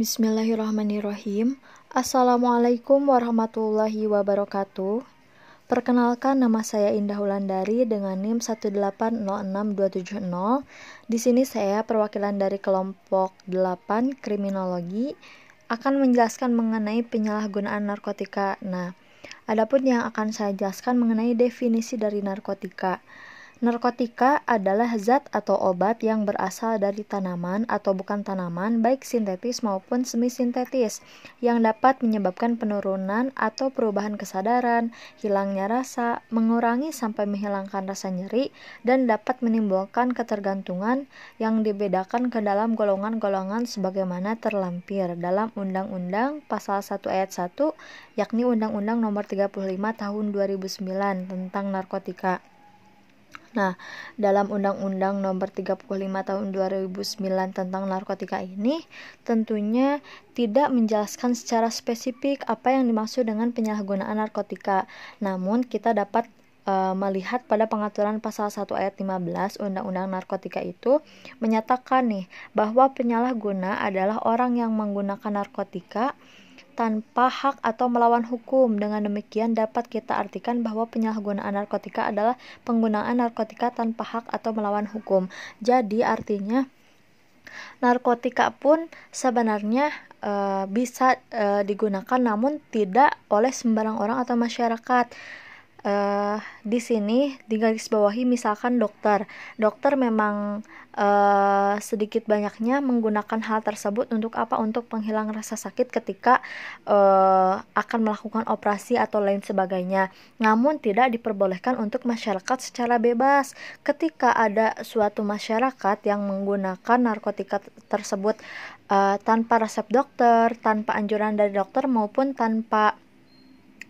Bismillahirrahmanirrahim. Assalamualaikum warahmatullahi wabarakatuh. Perkenalkan nama saya Indah Wulandari dengan NIM 1806270. Di sini saya perwakilan dari kelompok 8 kriminologi akan menjelaskan mengenai penyalahgunaan narkotika. Nah, adapun yang akan saya jelaskan mengenai definisi dari narkotika. Narkotika adalah zat atau obat yang berasal dari tanaman atau bukan tanaman, baik sintetis maupun semi-sintetis, yang dapat menyebabkan penurunan atau perubahan kesadaran, hilangnya rasa, mengurangi sampai menghilangkan rasa nyeri, dan dapat menimbulkan ketergantungan yang dibedakan ke dalam golongan-golongan sebagaimana terlampir dalam Undang-Undang Pasal 1 Ayat 1, yakni Undang-Undang Nomor 35 Tahun 2009 tentang narkotika. Nah, dalam Undang-Undang Nomor 35 Tahun 2009 tentang narkotika ini tentunya tidak menjelaskan secara spesifik apa yang dimaksud dengan penyalahgunaan narkotika. Namun, kita dapat e, melihat pada pengaturan pasal 1 ayat 15 Undang-Undang Narkotika itu menyatakan nih bahwa penyalahguna adalah orang yang menggunakan narkotika tanpa hak atau melawan hukum. Dengan demikian dapat kita artikan bahwa penyalahgunaan narkotika adalah penggunaan narkotika tanpa hak atau melawan hukum. Jadi artinya narkotika pun sebenarnya e, bisa e, digunakan namun tidak oleh sembarang orang atau masyarakat uh, di sini di garis bawahi misalkan dokter. Dokter memang uh, sedikit banyaknya menggunakan hal tersebut untuk apa? Untuk penghilang rasa sakit ketika uh, akan melakukan operasi atau lain sebagainya. Namun tidak diperbolehkan untuk masyarakat secara bebas. Ketika ada suatu masyarakat yang menggunakan narkotika tersebut uh, tanpa resep dokter tanpa anjuran dari dokter maupun tanpa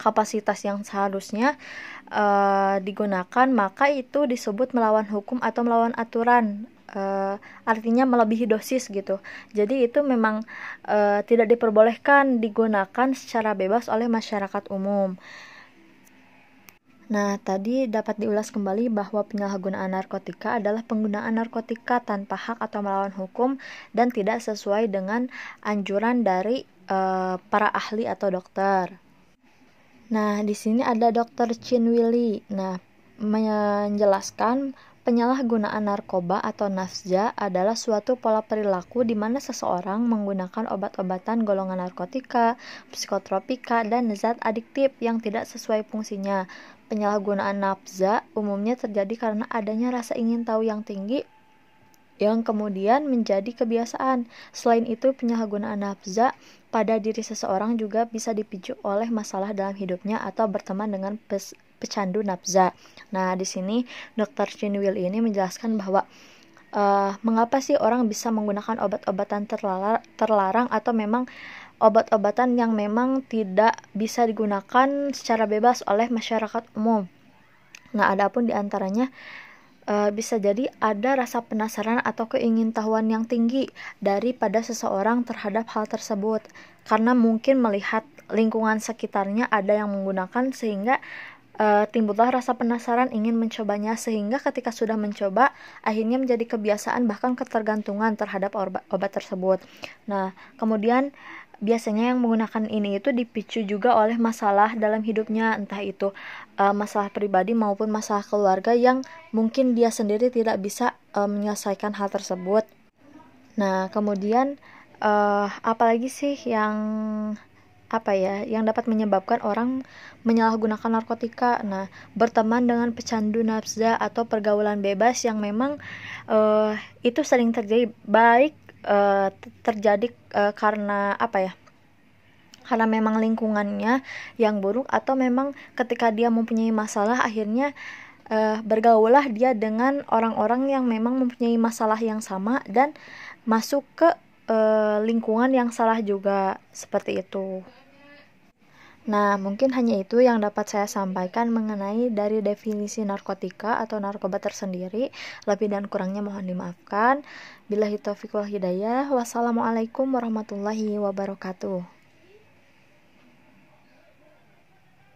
kapasitas yang seharusnya uh, digunakan maka itu disebut melawan hukum atau melawan aturan. Uh, artinya melebihi dosis gitu. Jadi itu memang uh, tidak diperbolehkan digunakan secara bebas oleh masyarakat umum. Nah, tadi dapat diulas kembali bahwa penyalahgunaan narkotika adalah penggunaan narkotika tanpa hak atau melawan hukum dan tidak sesuai dengan anjuran dari uh, para ahli atau dokter. Nah, di sini ada Dr. Chin Willy. Nah, menjelaskan penyalahgunaan narkoba atau nafza adalah suatu pola perilaku di mana seseorang menggunakan obat-obatan golongan narkotika, psikotropika, dan zat adiktif yang tidak sesuai fungsinya. Penyalahgunaan nafza umumnya terjadi karena adanya rasa ingin tahu yang tinggi yang kemudian menjadi kebiasaan. Selain itu, penyalahgunaan nafza pada diri seseorang juga bisa dipicu oleh masalah dalam hidupnya atau berteman dengan pecandu nafza. Nah, di sini Dr. Chinwil ini menjelaskan bahwa uh, mengapa sih orang bisa menggunakan obat-obatan terlarang, terlarang atau memang obat-obatan yang memang tidak bisa digunakan secara bebas oleh masyarakat umum. Nah, adapun di antaranya uh, bisa jadi ada rasa penasaran atau keingintahuan yang tinggi daripada seseorang terhadap hal tersebut karena mungkin melihat lingkungan sekitarnya ada yang menggunakan sehingga uh, timbullah rasa penasaran ingin mencobanya sehingga ketika sudah mencoba akhirnya menjadi kebiasaan bahkan ketergantungan terhadap obat tersebut. Nah, kemudian biasanya yang menggunakan ini itu dipicu juga oleh masalah dalam hidupnya entah itu uh, masalah pribadi maupun masalah keluarga yang mungkin dia sendiri tidak bisa uh, menyelesaikan hal tersebut. Nah, kemudian uh, apalagi sih yang apa ya yang dapat menyebabkan orang menyalahgunakan narkotika. Nah, berteman dengan pecandu nafza atau pergaulan bebas yang memang uh, itu sering terjadi baik uh, terjadi uh, karena apa ya karena memang lingkungannya yang buruk atau memang ketika dia mempunyai masalah akhirnya uh, bergaulah dia dengan orang-orang yang memang mempunyai masalah yang sama dan masuk ke uh, lingkungan yang salah juga seperti itu. Nah, mungkin hanya itu yang dapat saya sampaikan mengenai dari definisi narkotika atau narkoba tersendiri. Lebih dan kurangnya mohon dimaafkan. Bila taufiq wal hidayah. Wassalamualaikum warahmatullahi wabarakatuh.